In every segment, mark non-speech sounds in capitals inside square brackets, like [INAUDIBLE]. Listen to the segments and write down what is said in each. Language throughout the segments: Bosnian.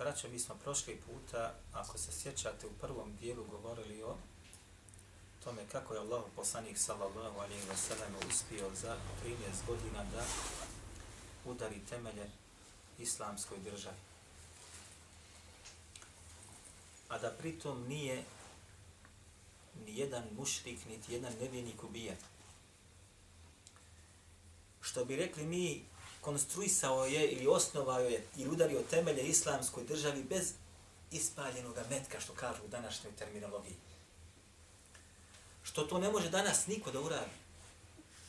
Braćo, mi smo prošli puta, ako se sjećate, u prvom dijelu govorili o tome kako je Allah poslanik sallallahu alaihi wa sallam uspio za 13 godina da udari temelje islamskoj državi. A da pritom nije ni jedan mušrik, niti jedan nevjenik ubijen što bi rekli mi, konstruisao je ili osnovao je ili udario temelje islamskoj državi bez ispaljenog metka, što kažu u današnjoj terminologiji. Što to ne može danas niko da uradi.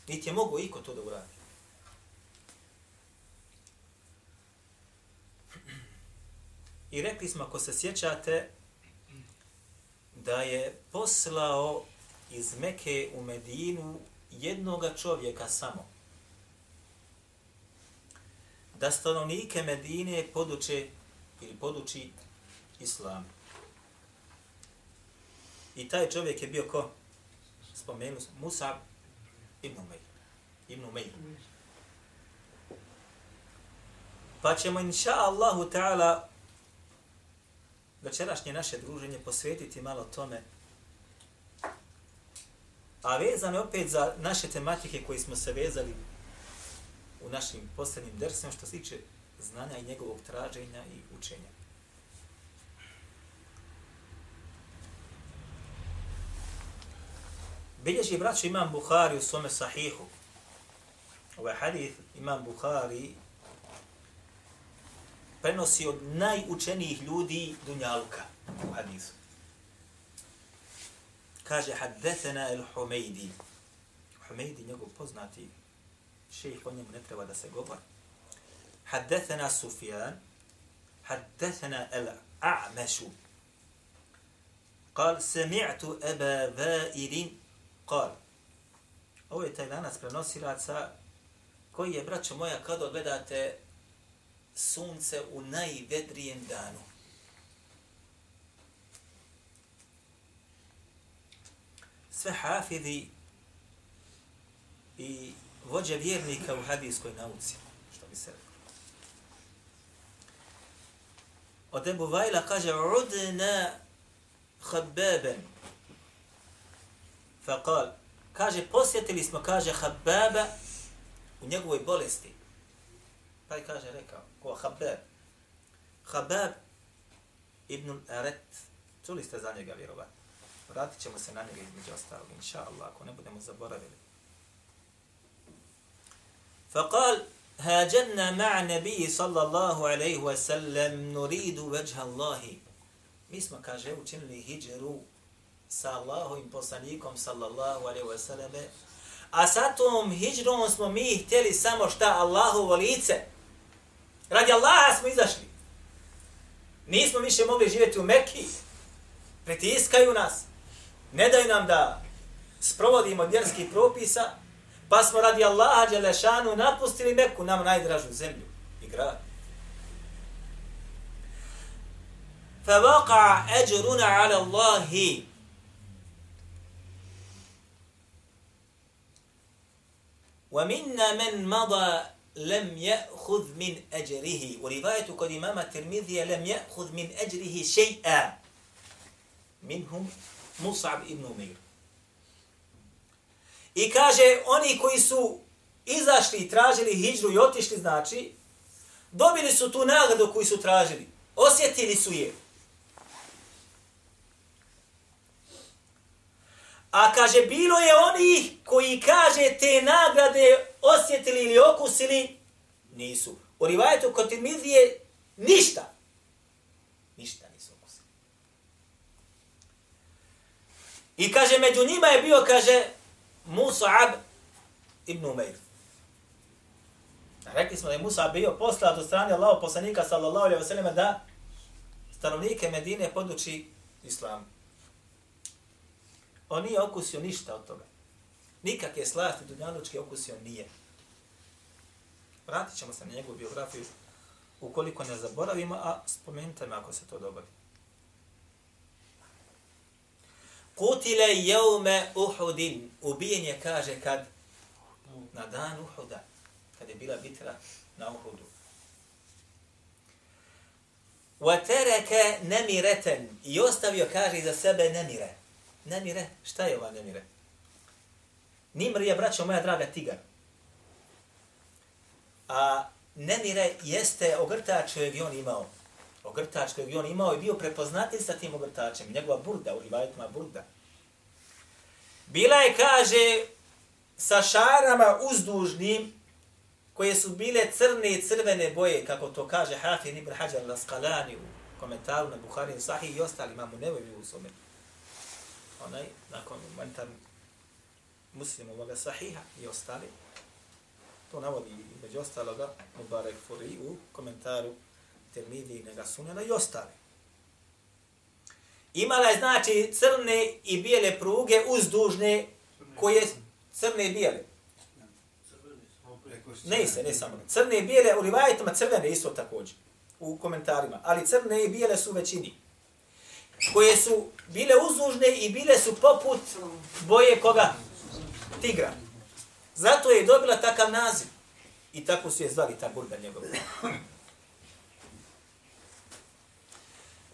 Niti je mogo iko to da uradi. I rekli smo, ako se sjećate, da je poslao iz Meke u Medinu jednoga čovjeka samo, da stanovnike Medine poduče ili poduči islam. I taj čovjek je bio ko? Spomenu Musa ibn Umeir. Ibn Umeir. Pa ćemo inša Allahu ta'ala večerašnje naše druženje posvetiti malo tome a vezano je opet za naše tematike koji smo se vezali u našim posljednjim dersima što se tiče znanja i njegovog traženja i učenja. Bilježi braću imam Buhari u svome sahihu. Ovaj hadith imam Buhari prenosi od najučenijih ljudi Dunjaluka u hadithu. Kaže, haddethena el Humejdi. Humejdi, njegov poznati šejh, o njemu ne treba da se govori. Haddethena Sufjan, haddethena el-A'mešu. Kal, sami'tu eba vairin, kal. Ovo je taj lanac prenosilaca koji je, braćo moja, kad odgledate sunce u najvedrijem danu. Sve hafidi i vođe vjernika u hadijskoj nauci, što bi se rekao. Od Ebu Vajla kaže, udna habbaben. Fakal, kaže, posjetili smo, kaže, habbaba u njegovoj bolesti. Pa je kaže, rekao, ko habbab. Habbab ibn Aret. Čuli ste za njega vjerovati. Vratit ćemo se na njega između ostalog, inša Allah, ako ne budemo zaboravili. فقال هاجرنا مع النبي صلى الله عليه وسلم نريد وجه الله mi smo, kaže, učinili hijđeru sa Allahovim poslanikom, sallallahu alaihi wa sallam, a sa tom hijđrom smo mi htjeli samo šta Allahovo lice. Radi Allaha smo izašli. Nismo više mogli živjeti u Mekiji. Pritiskaju nas. Ne daju nam da sprovodimo vjerskih propisa, Pa smo radi Allaha Đelešanu napustili Meku, nam najdražu zemlju i grad. فَوَقَعَ أَجْرُنَا عَلَى اللَّهِ وَمِنَّا مَنْ مَضَى لم يأخذ من أجره ورواية قد إمام الترمذي لم يأخذ من أجره شيئا منهم مصعب ابن أمير I kaže, oni koji su izašli i tražili hijđru i otišli, znači, dobili su tu nagradu koju su tražili. Osjetili su je. A kaže, bilo je onih koji kaže te nagrade osjetili ili okusili, nisu. U rivajetu kod Tirmidije ništa. Ništa nisu okusili. I kaže, među njima je bio, kaže, Musa'ab ibn Umair. Rekli smo da je Musa bio poslat od strane Allahov poslanika sallallahu alejhi ve selleme da stanovnike Medine poduči islamu. On nije okusio ništa od toga. Nikakve slasti dunjalučke okusio nije. Vratit ćemo se na njegovu biografiju ukoliko ne zaboravimo, a spomenite me ako se to dogodi. Kutile jeume Uhudin. Ubijen je, kaže, kad na dan Uhuda, kad je bila bitra na Uhudu. Watereke nemireten. I ostavio, kaže, za sebe nemire. Nemire? Šta je ova nemire? Nimr je, braćo moja draga, tigar. A nemire jeste ogrtač kojeg je on imao. Ogrtač kojeg je on imao i bio prepoznatljiv sa tim ogrtačem. Njegova burda, u rivajetima burda. Bila je, kaže, sa šarama uzdužnim, koje su bile crne i crvene boje, kako to kaže Hafir ibn Hajar Laskalani u komentaru na Buhari Sahih i ostali, imamo nevoj u svome. Onaj, nakon komentar muslimovoga Sahiha i ostali, to navodi među ostaloga Mubarak Furi u komentaru Termidi i Nega Sunjana i ostali. Imala je znači crne i bijele pruge uzdužne koje crne i bijele. Ne se, ne samo. Crne i bijele, u rivajetama crvene isto također. U komentarima. Ali crne i bijele su većini. Koje su bile uzdužne i bile su poput boje koga? Tigra. Zato je dobila takav naziv. I tako su je zvali ta burda njegova.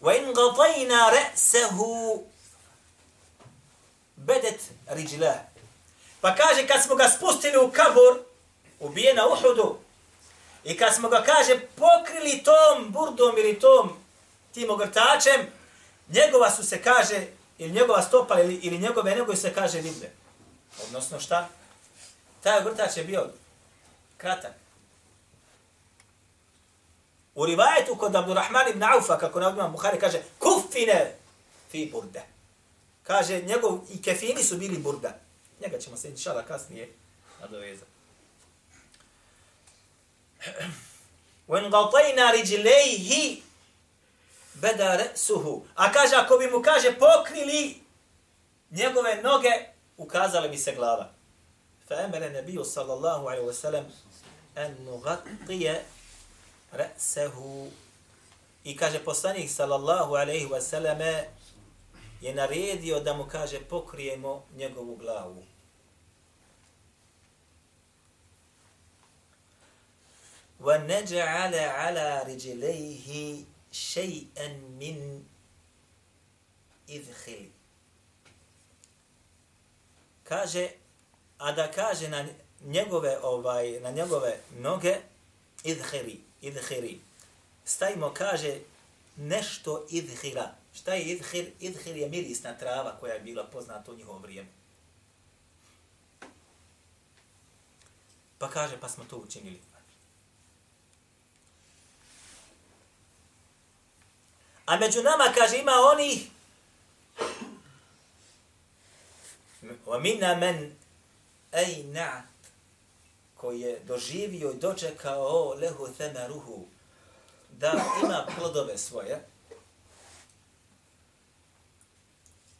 وَإِنْ غَطَيْنَا رَأْسَهُ بَدَتْ رِجْلَهُ Pa kaže, kad smo ga spustili u kabor, ubije na Uhudu, i kad smo ga, kaže, pokrili tom burdom ili tom tim ogrtačem, njegova su se, kaže, ili njegova stopala ili, ili njegove nego se, kaže, vidle. Odnosno šta? Taj ogrtač je bio kratak. U rivajetu kod Abdurrahman ibn Aufa, kako navdima Buhari, kaže, kufine fi burde. Kaže, njegov i kefini su bili burda. Njega ćemo se inšala kasnije nadovezati. [CLEARS THROAT] When gatajna riđilejhi beda resuhu. A kaže, ako bi mu kaže pokrili njegove noge, ukazale bi se glava. Fa emere nebiju sallallahu alaihi wa sallam en nugatije resehu. I kaže, poslanik sallallahu alaihi wa sallame je naredio da mu kaže pokrijemo njegovu glavu. ونجعل على رجليه شيئا من إذخل kaže a da kaže na njegove ovaj na njegove noge idhiri idhiri. Stavimo, kaže nešto idhira. Šta je idhir? Idhir je mirisna trava koja je bila poznata u njihovo vrijeme. Pa kaže pa smo to učinili. A među nama, kaže, ima oni wa minna men koji je doživio i dočekao lehu themaruhu da ima plodove svoje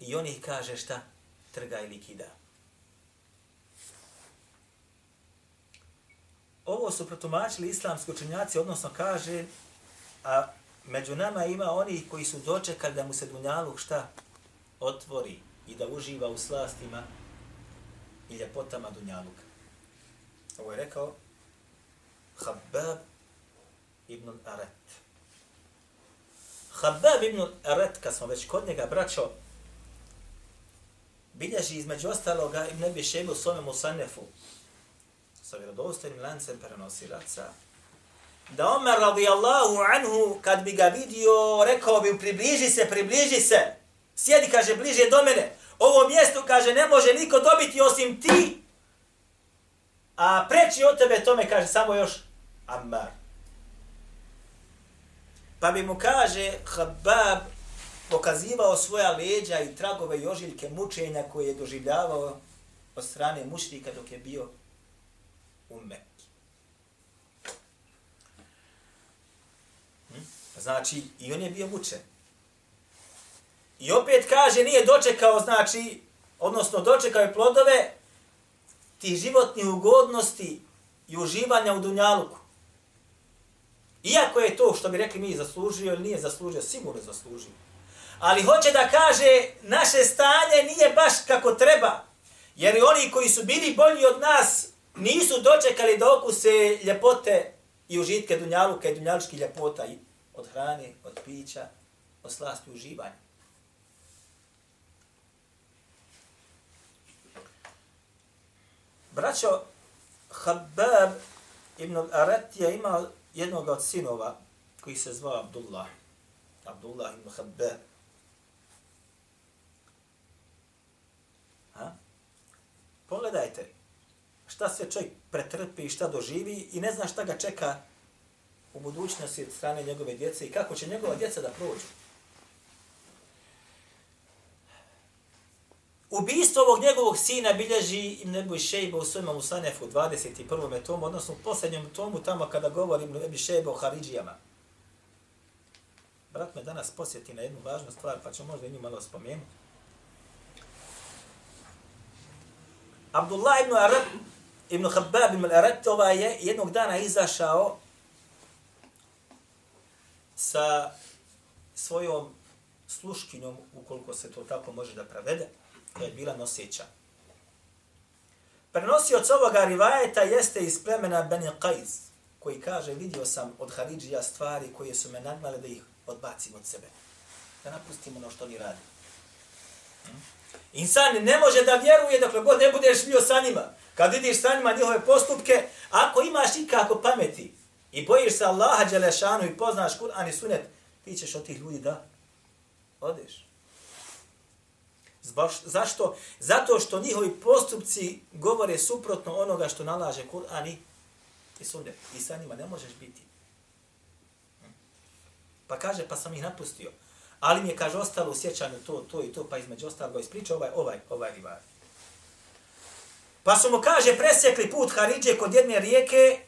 i on ih kaže šta? Trga ili kida. Ovo su protumačili islamski učenjaci, odnosno kaže, a među nama ima oni koji su dočekali da mu se dunjaluk šta otvori i da uživa u slastima i ljepotama dunjaluka. Ovo je rekao Habab ibn Aret. Habab ibn Aret, kad smo već kod njega braćo, bilježi između ostaloga i ne bi u svome Musanefu sa vjerodostojnim lancem prenosilaca, da Omer radijallahu anhu, kad bi ga vidio, rekao bi, približi se, približi se. Sjedi, kaže, bliže do mene. Ovo mjesto, kaže, ne može niko dobiti osim ti. A preći od tebe tome, kaže, samo još Ammar. Pa bi mu, kaže, Habab pokazivao svoja leđa i tragove i ožiljke mučenja koje je doživljavao od strane mušnika dok je bio u Mekki. Hm? Znači, i on je bio mučen. I opet kaže, nije dočekao, znači, odnosno dočekao je plodove ti životni ugodnosti i uživanja u dunjaluku. Iako je to, što bi rekli mi, zaslužio ili nije zaslužio, sigurno zaslužio. Ali hoće da kaže, naše stanje nije baš kako treba. Jer i oni koji su bili bolji od nas, nisu dočekali da okuse ljepote i užitke dunjaluka i dunjalučki ljepota i od hrane, od pića, od slasti uživanja. Braćo, Habab ibn al-Arat je imao jednog od sinova koji se zvao Abdullah. Abdullah ibn Habab. Ha? Pogledajte šta se čovjek pretrpi i šta doživi i ne zna šta ga čeka u budućnosti od strane njegove djece i kako će njegova djeca da prođu. Ubistvo ovog njegovog sina bilježi Ibn Ebu Šejba u svojima Musanefu 21. tomu, odnosno u posljednjem tomu tamo kada govorim Ebu Šejba o Haridžijama. Brat me danas posjeti na jednu važnu stvar, pa ću možda i nju malo spomenuti. Abdullah ibn Arab, ibn Khabbab ibn Arad, ovaj je jednog dana izašao sa svojom sluškinjom, ukoliko se to tako može da prevede, koja je bila noseća. Prenosioc ovoga rivajeta jeste iz plemena Beni Qais, koji kaže, vidio sam od Haridžija stvari koje su me nagnale da ih odbacim od sebe. Da napustim ono što oni radi. Insan ne može da vjeruje dok god ne budeš bio sa njima. Kad vidiš sa njima njihove postupke, ako imaš ikako pameti i bojiš se Allaha Đelešanu i poznaš Kur'an i Sunet, ti ćeš od tih ljudi da odeš. Zbaš, zašto? Zato što njihovi postupci govore suprotno onoga što nalaže Kur'an i, i Sunet. I sa njima ne možeš biti. Pa kaže, pa sam ih napustio. Ali mi je, kaže, ostalo u sjećanju to, to i to, pa između ostalog ispriča ovaj, ovaj, ovaj rivar. Pa su mu, kaže, presjekli put Haridže kod jedne rijeke,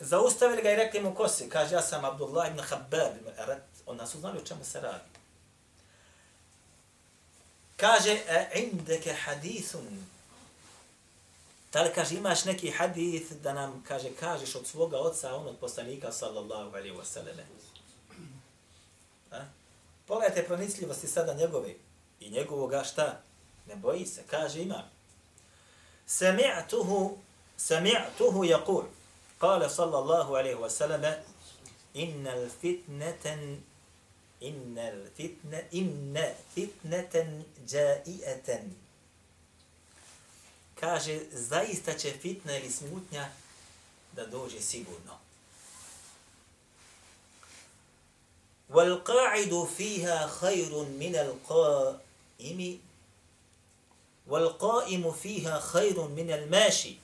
zaustavili ga i rekli mu ko si. Kaže, ja sam Abdullah ibn Habbab, onda su znali o čemu se radi. Kaže, e indeke hadithun. Da li kaže, imaš neki hadith da nam, kaže, kažeš od svoga oca, on od poslanika, sallallahu alaihi wa sallam. Pogledajte pronicljivosti sada njegove i njegovoga šta? Ne boji se, kaže ima. Sami'tuhu, sami'tuhu jakul. Kale sallallahu alaihi wa sallam, innal fitneten innal fitne inna fitneten jai'atan kaže zaista će fitna ili smutnja da dođe sigurno والقاعد فيها خير من القائم والقائم فيها خير من الماشي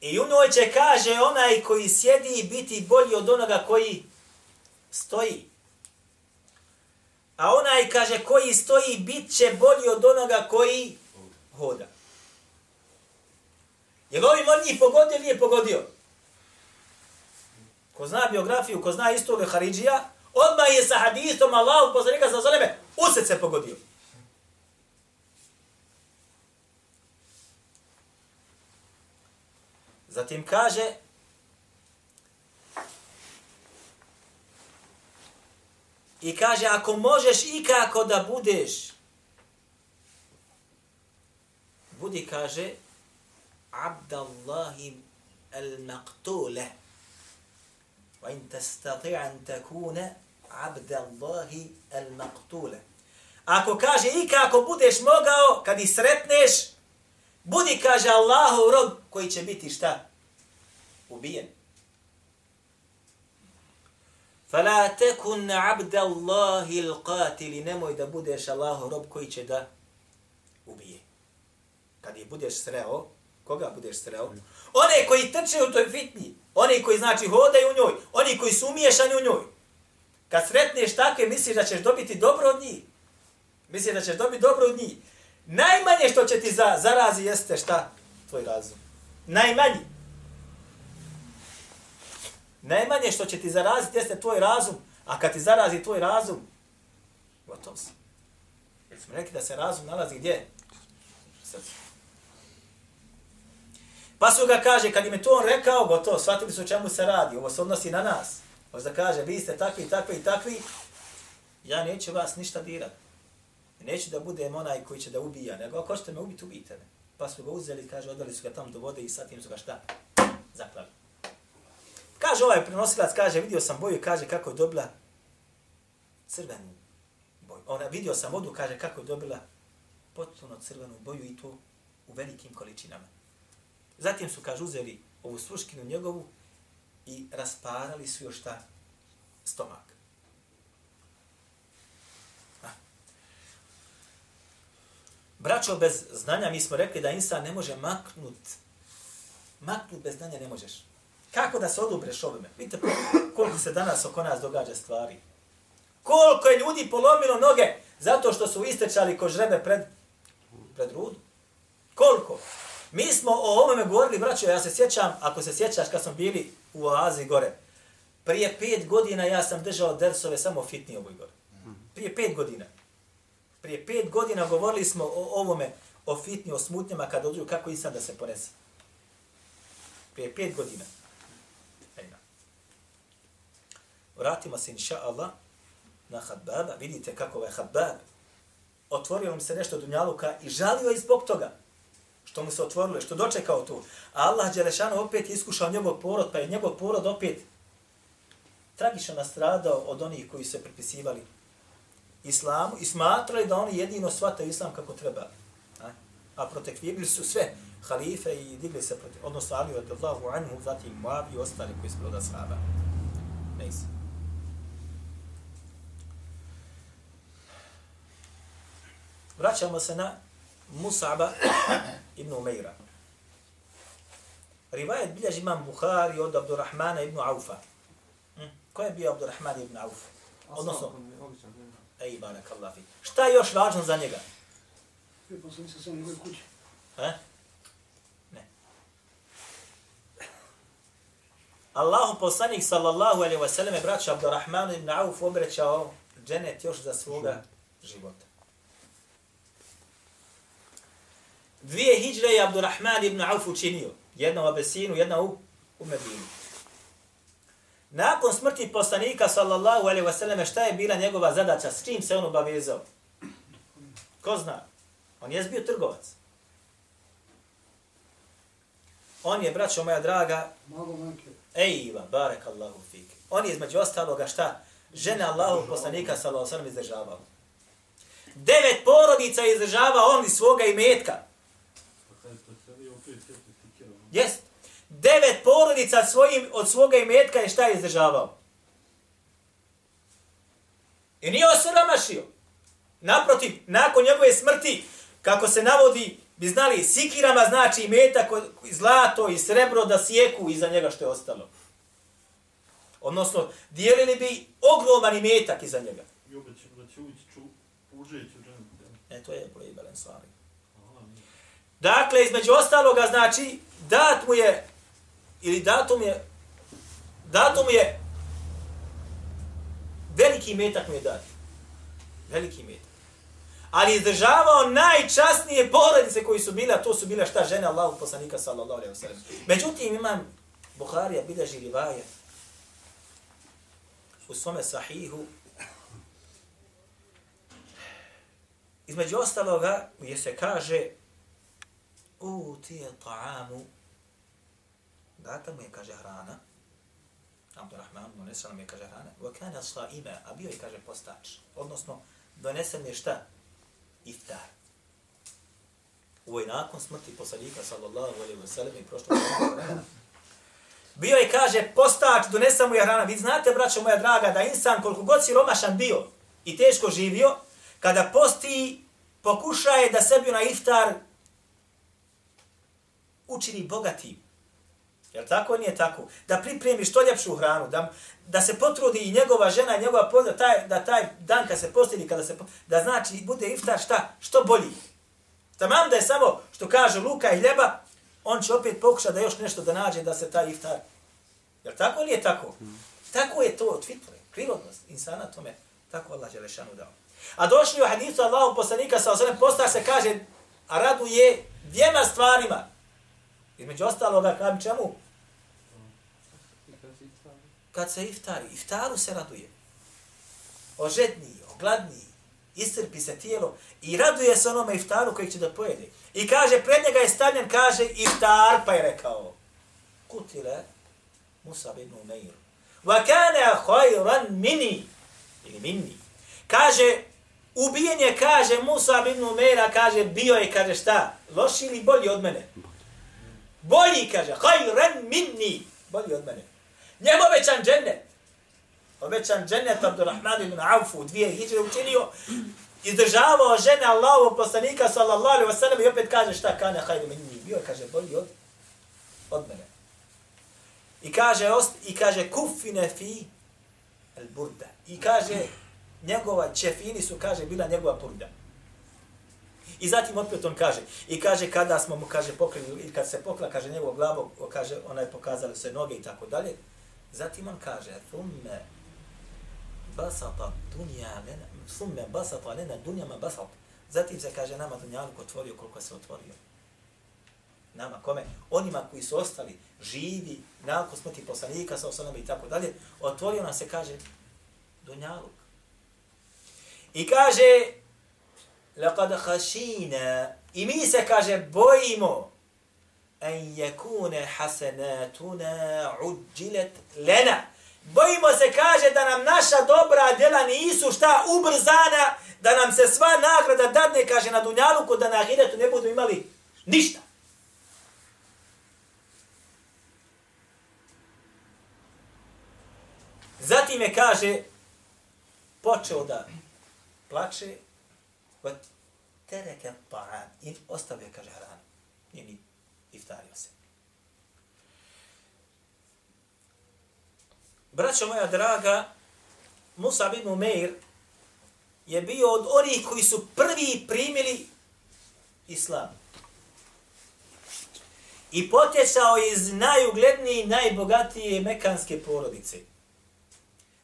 I u njoj će, kaže, onaj koji sjedi biti bolji od onoga koji stoji. A onaj, kaže, koji stoji bit će bolji od onoga koji hoda. Je li ovim on njih pogodio ili je pogodio? Ko zna biografiju, ko zna istoriju Haridžija, odmah je sa hadistom Allahu poslanika sa zaleme usred se pogodio. Zatim kaže i kaže ako možeš ikako da budeš budi kaže Abdallahi al-Maktule. wa in tastati' an takuna abdallahi al-Maktule. Ako kaže i budeš mogao, kad ih sretneš, budi, kaže Allahov rob koji će biti šta? Ubijen. Fala tekun abdallahi al qatili. Nemoj da budeš Allahu rob koji će da ubije. Kad je budeš sreo, koga budeš sreo? One koji trče u toj fitni, oni koji znači hodaju u njoj, oni koji su umiješani u njoj. Kad sretneš takve, misliš da ćeš dobiti dobro od njih. Misliš da ćeš dobiti dobro od njih. Najmanje što će ti za, zarazi jeste šta? Tvoj razum. Najmanje. Najmanje što će ti zaraziti jeste tvoj razum. A kad ti zarazi tvoj razum, gotov si. Jer smo rekli da se razum nalazi gdje? U srcu. Pa su ga kaže, kad im je to on rekao, gotovo, shvatili su o čemu se radi, ovo se odnosi na nas. Možda kaže, vi ste takvi, takvi i takvi, ja neću vas ništa dirat. Neću da budem onaj koji će da ubija, nego ako ćete me ubiti, ubijte me. Pa su ga uzeli, kaže, odveli su ga tamo do vode i sad im su ga šta? Zaklali. Kaže ovaj prenosilac, kaže, vidio sam boju, kaže, kako je dobila crvenu boju. Ona, vidio sam vodu, kaže, kako je dobila potpuno crvenu boju i to u velikim količinama. Zatim su, kaže, uzeli ovu sluškinu njegovu i rasparali su još ta Stomak. Braćo, bez znanja mi smo rekli da insan ne može maknut. Maknut bez znanja ne možeš. Kako da se odubreš ovome? Vidite koliko se danas oko nas događa stvari. Koliko je ljudi polomilo noge zato što su istečali ko žrebe pred, pred rudu. Koliko? Mi smo o ovome govorili, braćo, ja se sjećam, ako se sjećaš kad smo bili u oazi gore, prije pet godina ja sam držao dersove samo fitni ovoj gore. Prije pet godina. Prije pet godina govorili smo o ovome, o fitni, o smutnjama kad dođu, kako i da se ponese. Prije pet godina. Ejna. Vratimo se, inša Allah, na Habbaba. Vidite kako je Habab. Otvorio mu se nešto dunjaluka i žalio je zbog toga što mu se otvorilo, što dočekao tu. A Allah Đelešanu opet iskušao njegov porod, pa je njegov porod opet tragično nastradao od onih koji se pripisivali islamu i smatrali da oni jedino shvataju islam kako treba. A, a protekvirili su sve halife i digli se protiv, odnosno Ali od Allahu anhu, zatim Muabi i ostali koji su bilo da sahaba. Ne Vraćamo se na Musaba ibn Umeira. Rivajet bilježi imam Bukhari od Abdurrahmana ibn Aufa. Hm? Ko je bio Abdurrahman ibn Auf? Odnosno, ej, barak Allah fi. Šta je još važno za njega? Je poslanik sa svojom njegove kući. Ha? Ne. Allahu poslanik sallallahu alaihi wa sallam je braća Abdurrahmanu ibn Auf obrećao dženet još za svoga života. Dvije hijđre je Abdurrahman ibn Auf učinio. Jedna u Abesinu, jedna u, u Medinu. Nakon smrti poslanika, sallallahu alaihi wasallam, šta je bila njegova zadaća? S čim se on obavezao? Ko zna? On je bio trgovac. On je, braćo moja draga, Ejva, barek Allahu fik. On je između ostaloga šta? Žene Allahu poslanika, sallallahu alaihi wasallam, izdržavao. Devet porodica je izdržavao on iz svoga imetka. Jest. Devet porodica svojim, od svoga imetka je šta je izdržavao. I nije osramašio. Naprotiv, nakon njegove smrti, kako se navodi, bi znali, sikirama znači imetak, zlato i srebro da sjeku iza njega što je ostalo. Odnosno, dijelili bi ogroman imetak iza njega. I opet će da će ući ču, užeći u dženu. E, to je Ibelen stvari. Dakle, između ostaloga, znači, dat mu je, ili datom je, datom je, veliki metak mu je dat. Veliki metak. Ali izdržavao najčasnije porodice koji su bila, to su bila šta žene Allahu poslanika sallallahu alaihi wa sallam. Međutim, imam Bukharija bilježi rivaje u svome sahihu između ostaloga gdje se kaže utije ta'amu. Data mu je kaže hrana. Abdurrahman donese nam je kaže hrana. Wa kana sa'ima a bio je kaže postač. Odnosno donese mi je šta? Iftar. Ovo je nakon smrti poslanika sallallahu alaihi wa sallam i prošlo bio je kaže postač donese mu je hrana. Vi znate braćo moja draga da insan koliko god si romašan bio i teško živio kada posti pokušaje da sebi na iftar učini bogatim. Jel tako nije tako? Da pripremi što ljepšu hranu, da, da se potrudi i njegova žena i njegova pozna, taj, da taj dan kad se postini, kada se, da znači bude iftar šta? Što bolji. Tamam da je samo što kaže luka i hljeba, on će opet pokušati da još nešto da nađe da se taj iftar. Jel tako ili je tako? Tako je to od fitre, prirodnost insana tome Tako Allah je lešanu dao. A došli u hadisu Allahu poslanika sa osrem posta se kaže, a raduje dvijema stvarima. Između ostaloga, kam čemu? Kad se iftari, iftaru se raduje. Ožedni, ogladni, iscrpi se tijelo i raduje se onome iftaru kojeg će da pojede. I kaže, pred njega je stavljen, kaže, iftar, pa je rekao, kutile Musa bin Umeir. Wa kana khayran mini ili minni. Kaže, ubijen je, kaže, Musa bin Umeira, kaže, bio je, kaže, šta? Loši ili bolji od mene? Bolji, kaže, hajren minni. Bolji od mene. Njemu obećan džennet. Obećan džennet Abdurrahman ibn Aufu, dvije hiđe učinio, izdržavao žene Allahovog poslanika, sallallahu alaihi wasallam i opet kaže, šta kana khayran minni. Bio kaže, bolji od, od mene. I kaže, ost, i kaže, kufine fi el burda. I kaže, njegova čefini su, kaže, bila njegova burda. I zatim opet on kaže, i kaže, kada smo mu, kaže, pokrili, i kad se pokla, kaže, njegov glavo, kaže, ona je pokazala se noge i tako dalje. Zatim on kaže, thumme basata dunja lena, thumme basata lena dunjama basat. Zatim se kaže, nama dunjaluk otvorio koliko se otvorio. Nama, kome? Onima koji su ostali živi, nakon smrti poslanika, sa osanama i tako dalje, otvorio nam se, kaže, dunjaluk. I kaže, laqad khashina, i mi se, kaže, bojimo, en yakuna hasanatuna uđilet lena. Bojimo se, kaže, da nam naša dobra djela nisu šta ubrzana, da nam se sva nagrada dadne, kaže, na dunjaluku, da na ahiretu ne budu imali ništa. Zatim je kaže, počeo da plače, va tereke ta'an, i ostavio, kaže, hranu. Nije ni iftario se. Braćo moja draga, Musa bin Umeir je bio od onih koji su prvi primili islam. I potječao iz najuglednije i najbogatije mekanske porodice.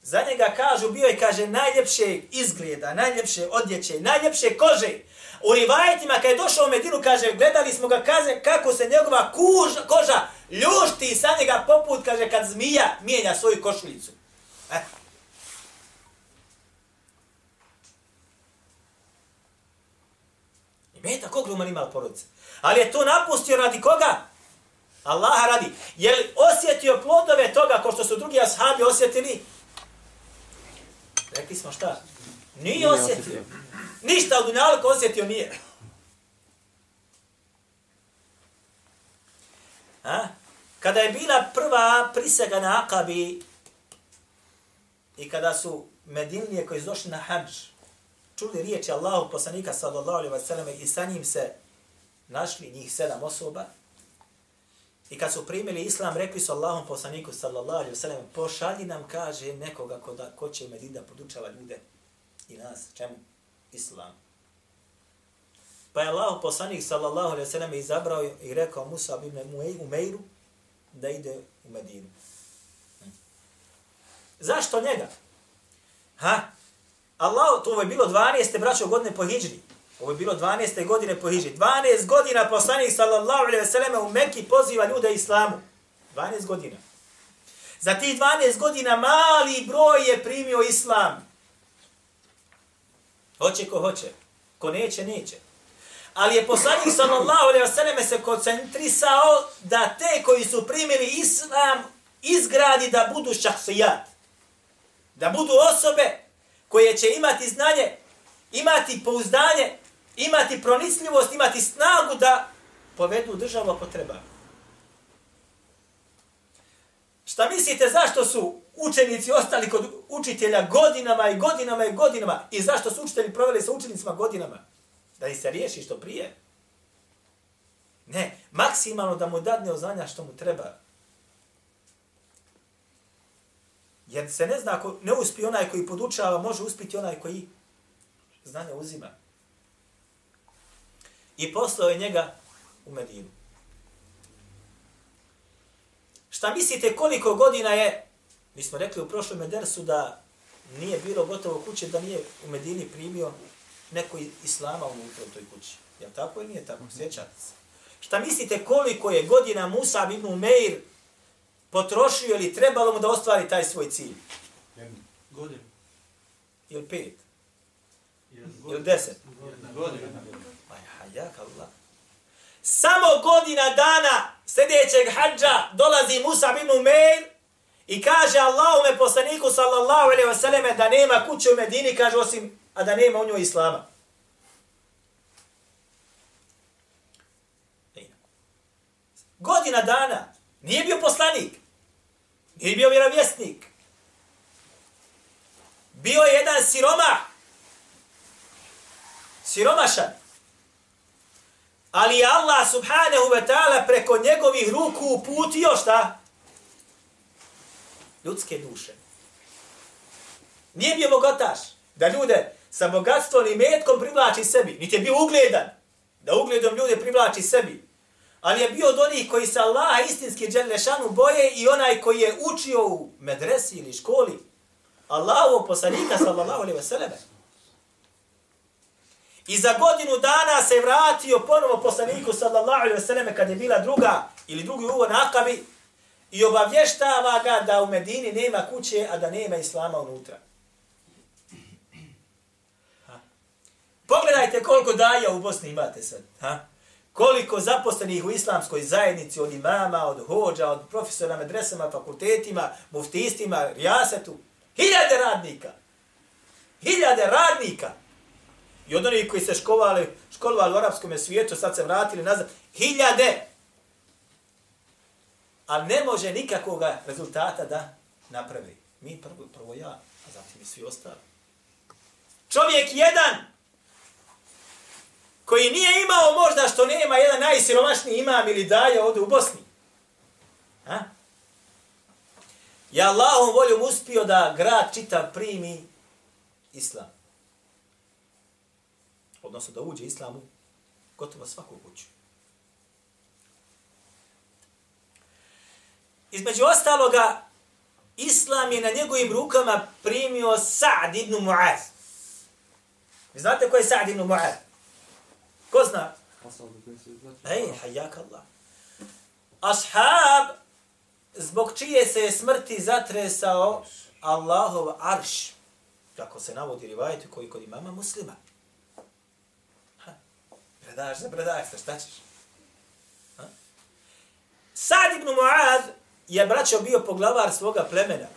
Za njega kažu, bio je, kaže, najljepše izgleda, najljepše odjeće, najljepše kože. U rivajetima, kada je došao u Medinu, kaže, gledali smo ga, kaže, kako se njegova kuž, koža ljušti sa njega poput, kaže, kad zmija mijenja svoju košulicu. E. I meta kog ruman porodice. Ali je to napustio radi koga? Allaha radi. Je li osjetio plodove toga, ko što su drugi ashabi osjetili? Rekli smo šta? Nije, nije osjetio. osjetio. Ništa od dunjalka osjetio nije. A? Kada je bila prva prisega na Akabi i kada su Medinlije koji su došli na hađ, čuli riječi Allahu poslanika sallallahu alaihi wa sallam i sa njim se našli njih sedam osoba, I kad su primili islam, rekli su Allahom poslaniku sallallahu alaihi wasallam, pošalji nam, kaže, nekoga ko, da, ko će da podučava ljude i nas. Čemu? Islam. Pa je Allah poslanik sallallahu alaihi wasallam izabrao i rekao Musa ibn Umeiru da ide u Medinu. Hm. Zašto njega? Ha? Allah, to je bilo 12. braćo godine po Hidžri. Ovo je bilo 12. godine po Hiđi. 12 godina poslanik sallallahu alaihi ve selleme u Mekki poziva ljude islamu. 12 godina. Za tih 12 godina mali broj je primio islam. Hoće ko hoće. Ko neće, neće. Ali je poslanik sallallahu alaihi ve selleme se koncentrisao da te koji su primili islam izgradi da budu šahsijat. Da budu osobe koje će imati znanje, imati pouzdanje, imati pronicljivost, imati snagu da povedu državu ako treba. Šta mislite zašto su učenici ostali kod učitelja godinama i godinama i godinama i zašto su učitelji proveli sa učenicima godinama? Da ih se riješi što prije? Ne, maksimalno da mu dadne oznanja što mu treba. Jer se ne zna, ako ne uspije onaj koji podučava, može uspiti onaj koji znanje uzima i poslao je njega u Medinu. Šta mislite koliko godina je, mi smo rekli u prošlom edersu da nije bilo gotovo kuće da nije u Medini primio neko islama unutra u toj kući. Je tako ili nije tako? Sjećate se. Šta mislite koliko je godina Musa ibn Umeir potrošio ili trebalo mu da ostvari taj svoj cilj? Godinu. Ili pet? Ili godinu. deset? Ja, jak Allah. Samo godina dana sljedećeg hađa dolazi Musa bin Umeir i kaže Allahume poslaniku sallallahu alaihi wa sallam da nema kuće u Medini, kaže osim, a da nema u njoj Islama. Godina dana. Nije bio poslanik. Nije bio vjerovjesnik. Bio je jedan siroma. Siromašan. Ali je Allah subhanahu wa ta'ala preko njegovih ruku uputio šta? Ljudske duše. Nije bio bogataš da ljude sa bogatstvom i metkom privlači sebi. Niti je bio ugledan da ugledom ljude privlači sebi. Ali je bio od onih koji se Allaha istinski dželešanu boje i onaj koji je učio u medresi ili školi. Allahu poslanika sallallahu alaihi wa sallam. I za godinu dana se vratio ponovo poslaniku sallallahu alaihi ve selleme kad je bila druga ili drugi uvo nakabi i obavještava ga da u Medini nema kuće, a da nema islama unutra. Ha? Pogledajte koliko daja u Bosni imate sad. Ha? Koliko zaposlenih u islamskoj zajednici, od imama, od hođa, od profesora medresama, fakultetima, muftistima, rijasetu. Hiljade radnika. Hiljade radnika. I od onih koji se školovali, školovali u arapskom svijetu, sad se vratili nazad. Hiljade. Ali ne može nikakvog rezultata da napravi. Mi prvo, prvo ja, a zatim i svi ostali. Čovjek jedan, koji nije imao možda što nema jedan najsiromašniji imam ili daje ovdje u Bosni. Ha? Ja Allahom voljom uspio da grad čitav primi islam. Odnosno da uđe islamu gotovo svaku kuću. Između ostaloga, islam je na njegovim rukama primio Sa'd ibn Mu'az. Vi znate ko je Sa'd ibn Mu'az? Ko zna? Ej, hajjak Allah. Ashab, zbog čije se je smrti zatresao Allahov arš, kako se navodi rivajeti koji kod imama muslima predaješ, ne predaješ se, šta ćeš? Ha? Sad ibn Mu'ad je braćo bio poglavar svoga plemena.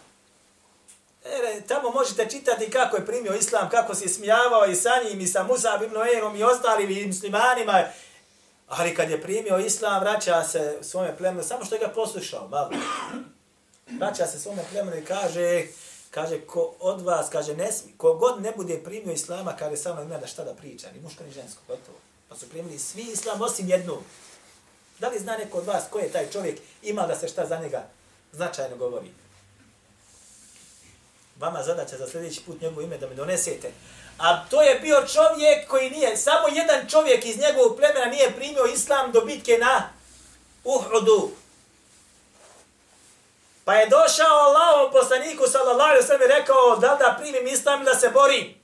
E, tamo možete čitati kako je primio islam, kako se smijavao i sa njim, i sa Musab ibn Erom i ostalim i muslimanima. Ali kad je primio islam, vraća se svome plemenu, samo što je ga poslušao, malo. Vraća se svome plemenu i kaže, kaže, ko od vas, kaže, ne smije, ko god ne bude primio islama, kaže, samo ima da šta da priča, ni muško ni žensko, gotovo. Pa su primili svi islam osim jednu. Da li zna neko od vas ko je taj čovjek, ima da se šta za njega značajno govori? Vama zadaća za sljedeći put njegovo ime da me donesete. A to je bio čovjek koji nije, samo jedan čovjek iz njegovog plemena nije primio islam do bitke na Uhudu. Pa je došao Allahom poslaniku sallallahu alaihi sallam i rekao da da primim islam da se borim.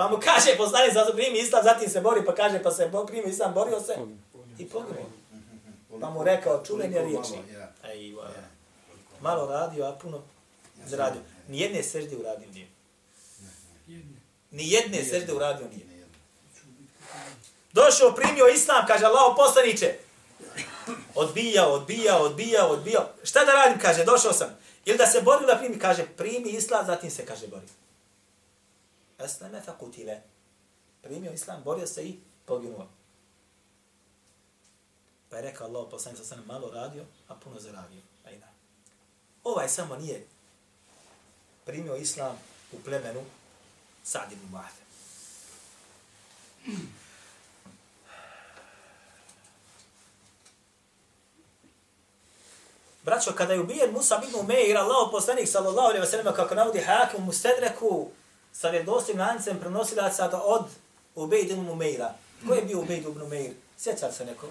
Pa mu kaže poslanik za primi islam, zatim se bori, pa kaže pa se primi islam, borio se i poginuo. Pa mu rekao čuveni riječi. Ej, malo radio, a puno zaradio. Nijedne sežde uradio nije. Nijedne sežde uradio nije. Došao, primio islam, kaže Allah poslaniće. Odbijao, odbijao, odbijao, odbijao. Šta da radim, kaže, došao sam. Ili da se bori da primi, kaže, primi islam, zatim se, kaže, bori. Esleme fa kutile. Primio islam, borio se i poginuo. Pa je rekao Allah poslaniće, sam malo radio, a puno zaradio. Ajna. Ovaj samo nije primio islam u plemenu Sa'd ibn Mu'ad. Braćo, kada je ubijen Musa ibn Umeir, Allah poslanik sallallahu alaihi wa sallam, kako navodi hakim u Mustedreku, sa vjerdostim lancem prenosilaca od Ubejd ibn Umeira. Ko je bio Ubejd ibn Umeir? Sjeća se neko?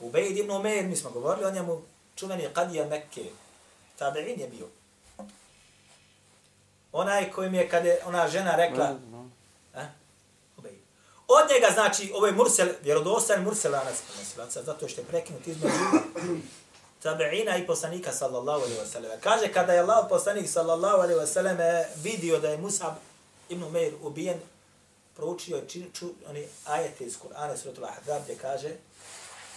Ubejd ibn Umeir, mi smo govorili o njemu, čuveni Qadija Mekke. Tabi'in je bio. Onaj kojim je kada je ona žena rekla, a? Ubej. Od njega, znači, ovo je Mursel, vjerodostan prenosilaca, zato što je prekinut između tabeina i poslanika sallallahu alaihi wasallam. Kaže, kada je Allah poslanik sallallahu alaihi wasallam e, vidio da je Musab ibn Umeir ubijen, proučio je čin, ču, oni ajete iz Kur'ana, suratul Ahzab, gdje kaže,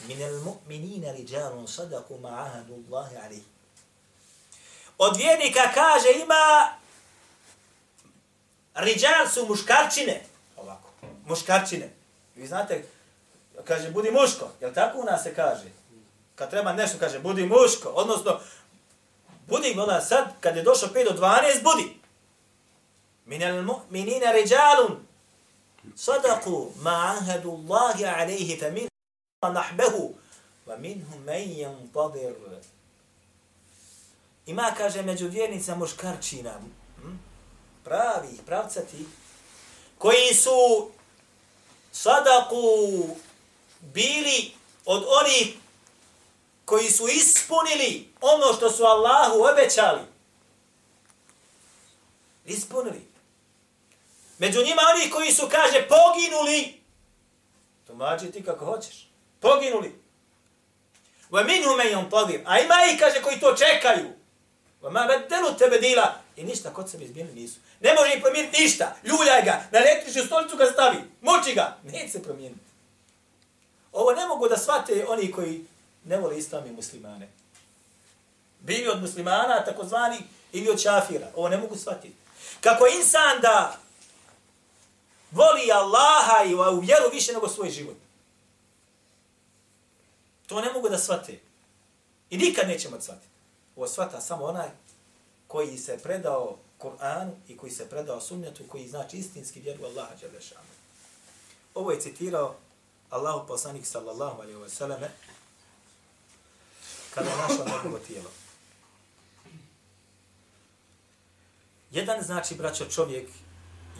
min al mu'minina rijalun sadaku ma'ahadu Allahi alaihi. Od vjernika kaže, ima riđal su muškarčine. Ovako, muškarčine. Vi znate, kaže, budi muško. Jel tako u nas se kaže? Kad treba nešto, kaže, budi muško. Odnosno, budi, ona sad, kad je došao 5 do 12, budi. Minel mu'minina riđalun sadaku ma'ahadu Allahi alaihi fa min nahbehu wa minhum men yantadir. Ima, kaže, među vjernica muškarčina, hm, pravi, pravcati, koji su sadaku bili od onih koji su ispunili ono što su Allahu obećali. Ispunili. Među njima oni koji su, kaže, poginuli. Tumači ti kako hoćeš. Poginuli. Wa minhum man yantadir. A ima i kaže, koji to čekaju. Wa ma badalu tabdila. I ništa kod sebe izmijenili nisu. Ne može im promijeniti ništa. Ljuljaj ga, na električnu stolicu ga stavi. Muči ga. Neće se promijeniti. Ovo ne mogu da shvate oni koji ne vole islam i muslimane. Bili od muslimana, takozvani, ili od čafira. Ovo ne mogu shvatiti. Kako insan da voli Allaha i u vjeru više nego svoj život. To ne mogu da shvate. I nikad nećemo da shvatiti. Ovo shvata samo onaj koji se predao Kur'anu i koji se predao sunnetu, koji znači istinski vjeru Allaha Đelešanu. Ovo je citirao Allahu poslanik sallallahu alaihi wa sallame kada je našao njegovo tijelo. Jedan znači, braćo, čovjek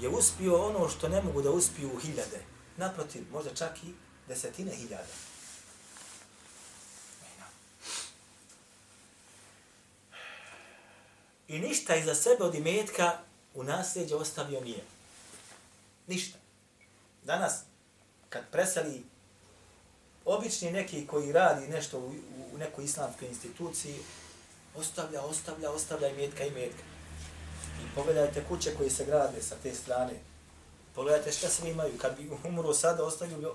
je uspio ono što ne mogu da uspiju u hiljade. Naprotiv, možda čak i desetine hiljada. I ništa iza sebe od imetka u nasljeđe ostavio nije. Ništa. Danas, kad preseli obični neki koji radi nešto u, u nekoj islamskoj instituciji, ostavlja, ostavlja, ostavlja i metka I pogledajte kuće koje se grade sa te strane. Pogledajte šta sve imaju. Kad bi umro sada, ostavio bi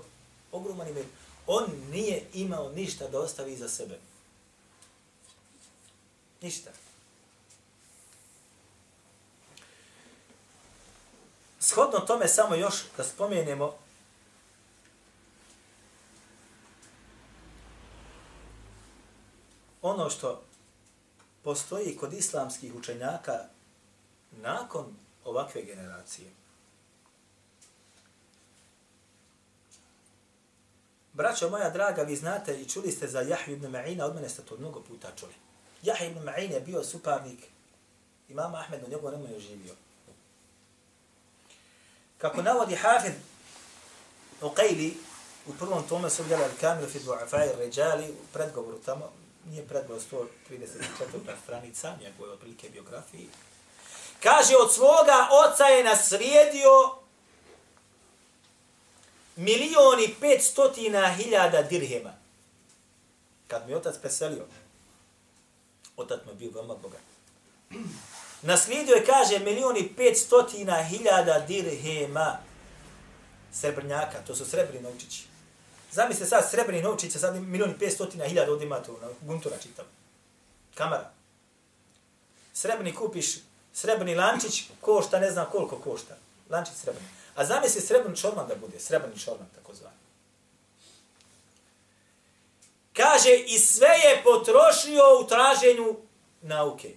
ogroman imet. On nije imao ništa da ostavi za sebe. Ništa. Shodno tome samo još da spomenemo ono što postoji kod islamskih učenjaka nakon ovakve generacije. Braćo moja draga, vi znate i čuli ste za Jahju ibn Ma'ina, od mene ste to mnogo puta čuli. Jahju ibn Ma'in je bio suparnik imama Ahmed, u njegovom vremenu je živio. Kako navodi Hafid Uqayli u prvom tome su gledali kamilu fi du'afai ređali u predgovoru tamo, nije predvoj 134. stranica njegove otprilike biografiji, kaže od svoga oca je naslijedio milioni petstotina hiljada dirhema. Kad mi otac preselio, otac mi bio veoma bogat. Naslijedio je, kaže, milioni petstotina hiljada dirhema srebrnjaka, to su srebrni novčići. Zamislite sad srebrni novčiće, sad milioni petstotina hiljada ovdje imate na ono, guntura čitam. Kamera. Srebrni kupiš, srebrni lančić košta, ne znam koliko košta. Lančić srebrni. A zamisli srebrni čorman da bude, srebrni čorman tako zvani. Kaže, i sve je potrošio u traženju nauke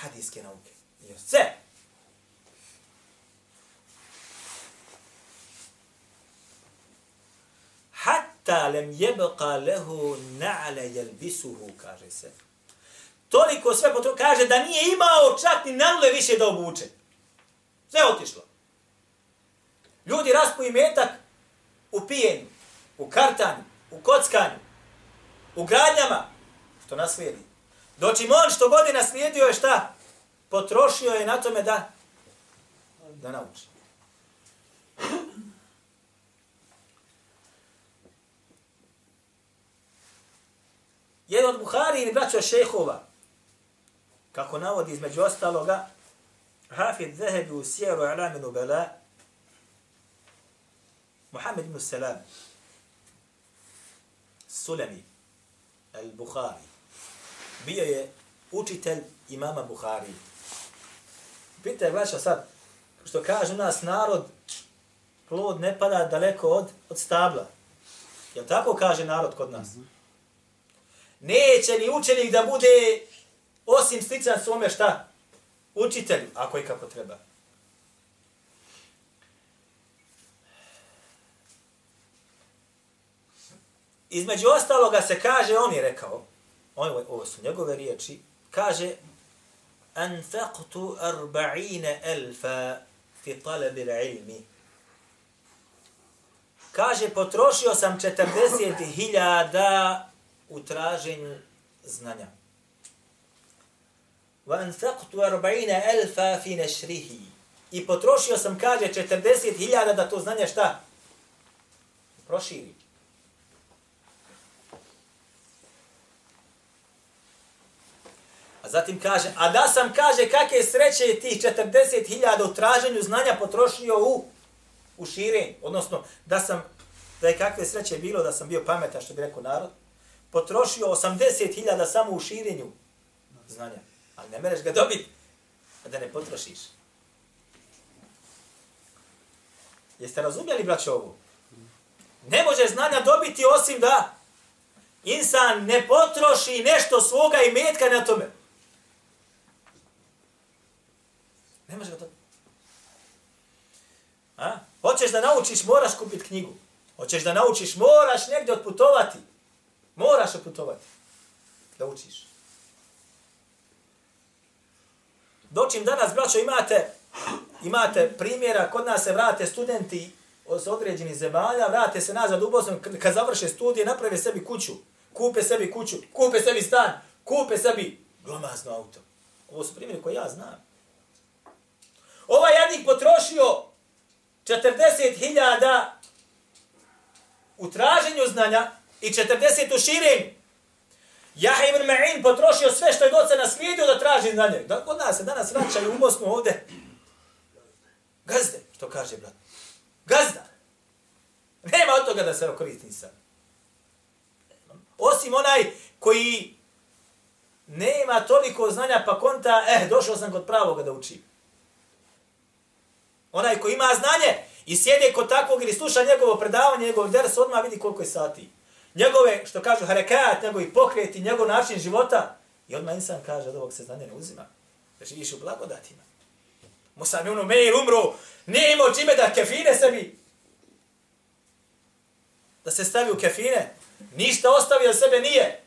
hadijske nauke. I sve. Hatta lem jebqa lehu na'la jelbisuhu, kaže se. Toliko sve potro... Kaže da nije imao čak ni nalule više da obuče. Sve otišlo. Ljudi raspuju metak u pijenju, u kartanju, u kockanju, u gradnjama, što naslijedi. vidi. Doći on što godina slijedio je šta? potrošio je na tome da da nauči. Jedan od Buhari ili braća šehova, kako navodi između ostaloga, Hafid Zahebi u Sjeru Alaminu Bela, Muhammed ibn Salam, Sulemi, al-Bukhari, bio je učitelj imama Buhari. Pitaj, braća, sad, što kaže u nas narod, plod ne pada daleko od, od stabla. Jel tako kaže narod kod nas? Mhm. Neće ni učenik da bude osim sličan svome šta? Učitelju, ako i kako treba. Između ostaloga se kaže, on je rekao, on, ovo su njegove riječi, kaže, anfaqtu arba'ine elfa fi talabi ilmi. Kaže, potrošio sam 40.000 u traženju znanja. Wa anfaqtu 40.000 fi nashrihi. I potrošio sam, kaže, 40.000 da to znanje šta? Proširi. A zatim kaže, a da sam, kaže, kakve sreće je tih 40.000 u traženju znanja potrošio u, u širenju. Odnosno, da sam, da je kakve sreće bilo da sam bio pametan, što bi rekao narod, potrošio 80.000 samo u širenju znanja. Ali ne mereš ga dobiti, a da ne potrošiš. Jeste razumjeli, braćo, ovo? Ne može znanja dobiti osim da insan ne potroši nešto svoga i metka na tome. Ne može ga dobiti. A? Hoćeš da naučiš, moraš kupiti knjigu. Hoćeš da naučiš, moraš negdje otputovati. Moraš putovati Da učiš. Dočim danas, braćo, imate, imate primjera, kod nas se vrate studenti od određenih zemalja, vrate se nazad u Bosnu, kad završe studije, naprave sebi kuću, kupe sebi kuću, kupe sebi stan, kupe sebi glomazno auto. Ovo su primjeri koje ja znam. Ovaj jadnik potrošio 40.000 u traženju znanja i 40 u širenju. Jahe ibn Ma'in potrošio sve što je doca naslijedio da traži znanje. Da, kod nas se danas vraćaju u Bosnu ovde. Gazde, što kaže brat. Gazda. Nema od toga da se koristi sam. Osim onaj koji nema toliko znanja pa konta, eh, došao sam kod pravoga da učim. Onaj koji ima znanje i sjede kod takvog ili sluša njegovo predavanje, njegov ders, odmah vidi koliko je sati. Njegove, što kažu, harekat, njegovi pokreti, njegov način života. I odmah insan kaže, od ovog se znanje ne uzima. Da živiš u blagodatima. Musa mi ono Meir umru, nije imao čime da kefine sebi. Da se stavi u kefine. Ništa ostavio sebe nije.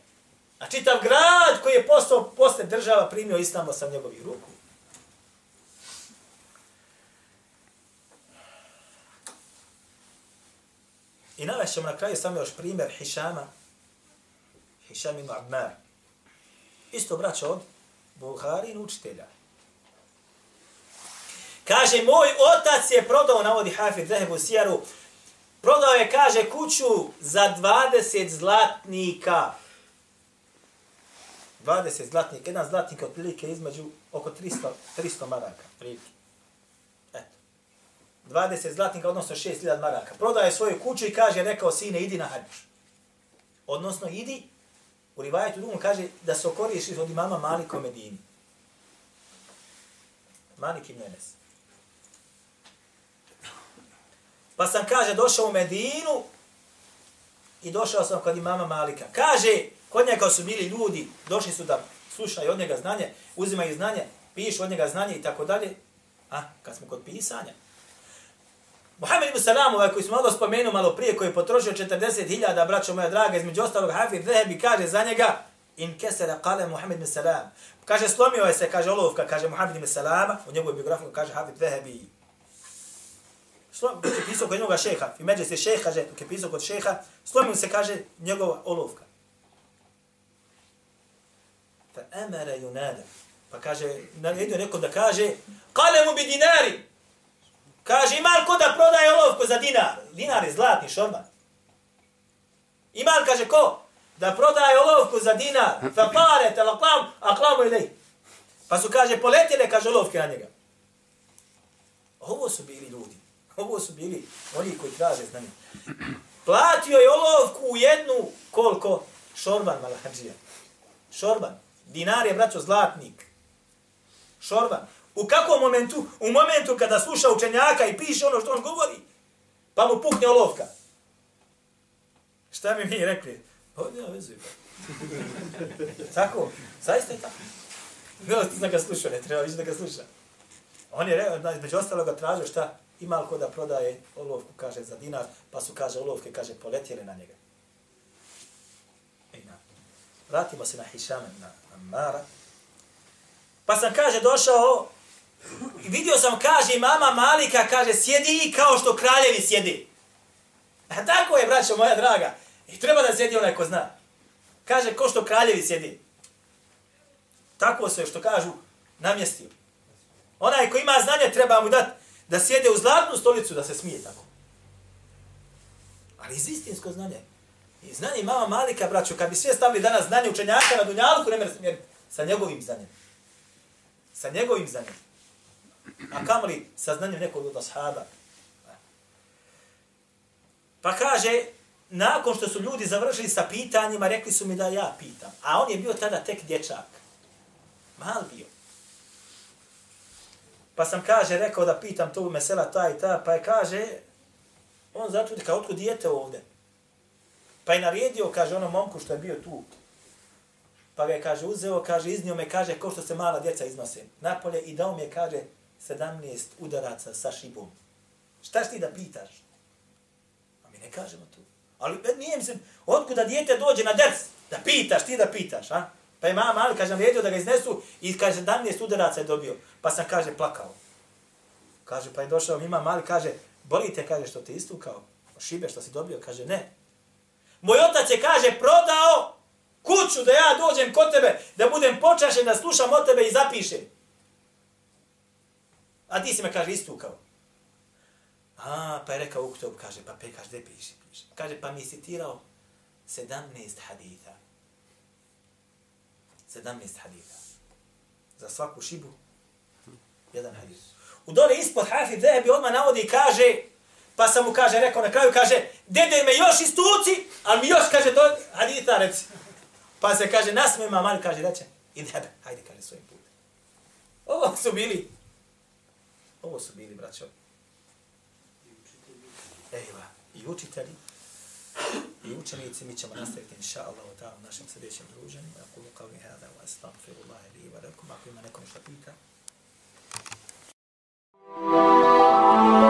A čitav grad koji je postao posle država primio istamo sa njegovih ruku. I navešćemo na kraju samo još primjer Hišama. Hišam ibn Ammar. Isto braćo od Buharin učitelja. Kaže, moj otac je prodao, navodi Hafid Zahebu Sijaru, prodao je, kaže, kuću za 20 zlatnika. 20 zlatnika, jedan zlatnik otprilike između oko 300, 300 maraka. Prilike. 20 zlatnika, odnosno 6000 maraka. Prodaje svoju kuću i kaže, rekao sine, idi na hađ. Odnosno, idi, u rivajetu drugom kaže da se okoriš od imama Maliko Medini. Malik ibn Enes. Pa sam, kaže, došao u Medinu i došao sam kod imama Malika. Kaže, kod njega su bili ljudi, došli su da slušaju od njega znanje, uzimaju znanje, pišu od njega znanje i tako dalje. A, kad smo kod pisanja, Muhammed ibn Salam, ovaj koji smo malo spomenuo malo prije, koji je potrošio 40.000, braćo moja draga, između ostalog Hafid Zehebi kaže za njega, in kesera kale Muhammed ibn Salam. Kaže, slomio je se, kaže olovka, kaže Muhammed ibn Salama, u njegovoj biografiji kaže Hafid Zahebi. Slomio je pisao kod njega šeha, i među se šeha, kaže, dok je pisao kod šeha, slomio se, kaže, njegova olovka. Fa emara junada. Pa kaže, naredio neko da kaže, kale mu bi dinari. Kaže, ima li ko da prodaje olovku za dinar? Dinar je zlatni šorban. Ima li, kaže, ko? Da prodaje olovku za dinar. Fa pare, te laklam, a klamu ili. Pa su, kaže, poletile, kaže, olovke na njega. Ovo su bili ljudi. Ovo su bili oni koji traže znanje. Platio je olovku u jednu, koliko? Šorban, malađija. Šorban. Dinar je, braćo, zlatnik. Šorban. U kakvom momentu? U momentu kada sluša učenjaka i piše ono što on govori, pa mu pukne olovka. Šta mi mi rekli? Pa nema vezu. tako, zaista je tako. Bilo ti da ga sluša, ne treba više da ga sluša. On je rekao, među ostalo ga tražio šta, ima li ko da prodaje olovku, kaže, za dinar, pa su, kaže, olovke, kaže, poletjele na njega. Ejna. Vratimo se na Hišame, na Amara. Pa sam, kaže, došao, vidio sam, kaže, mama Malika, kaže, sjedi kao što kraljevi sjedi. A tako je, braćo moja draga. I treba da sjedi onaj ko zna. Kaže, ko što kraljevi sjedi. Tako se, što kažu, namjestio. Onaj ko ima znanje, treba mu dati da sjede u zlatnu stolicu da se smije tako. Ali iz istinsko znanje. I znanje mama Malika, braćo, kad bi sve stavili danas znanje učenjaka na Dunjalku, ne mre sa njegovim znanjem. Sa njegovim znanjem. A kamoli sa znanjem nekog od ashaba. Pa kaže, nakon što su ljudi završili sa pitanjima, rekli su mi da ja pitam. A on je bio tada tek dječak. Mal bio. Pa sam kaže, rekao da pitam to mesela ta i ta, pa je kaže, on zato kao otkud dijete ovde. Pa je naredio, kaže onom momku što je bio tu. Pa ga je, kaže, uzeo, kaže, iznio me, kaže, ko što se mala djeca iznose. Napolje i dao mi je, kaže, 17 udaraca sa šibom. Šta ti da pitaš? A mi ne kažemo tu. Ali e, nije mislim, otkuda dijete dođe na dec, da pitaš, ti da pitaš, a? Pa je mama mali, kaže, naredio da ga iznesu i kaže, 17 udaraca je dobio. Pa sam, kaže, plakao. Kaže, pa je došao ima mali, kaže, bolite, kaže, što te istukao? Šibe što si dobio? Kaže, ne. Moj otac je, kaže, prodao kuću da ja dođem kod tebe, da budem počašen, da slušam od tebe i zapišem. A ti si me, kaže, istukao. A, pa je rekao Uktob, kaže, pa pe, kaže, gde piše. Kaže, pa mi je citirao 17 haditha. 17 haditha. Za svaku šibu, jedan hadith. U dole ispod Hafid Zehebi odmah navodi i kaže, pa sam mu kaže, rekao na kraju, kaže, dede me još istuci, ali mi još, kaže, to haditha reci. Pa se kaže, nasme ma mali, kaže, reče, idebe, hajde, kaže, svojim putem. Ovo su bili, Ovo su bili, braćo, Ejva, i učitelji i učenici. Mi ćemo nastaviti, inša Allah, u našem sljedećem druženju. Ako mu kao mi hada, u astagfirullah, ili wa rekom, ako ima nekom što pita. Thank you.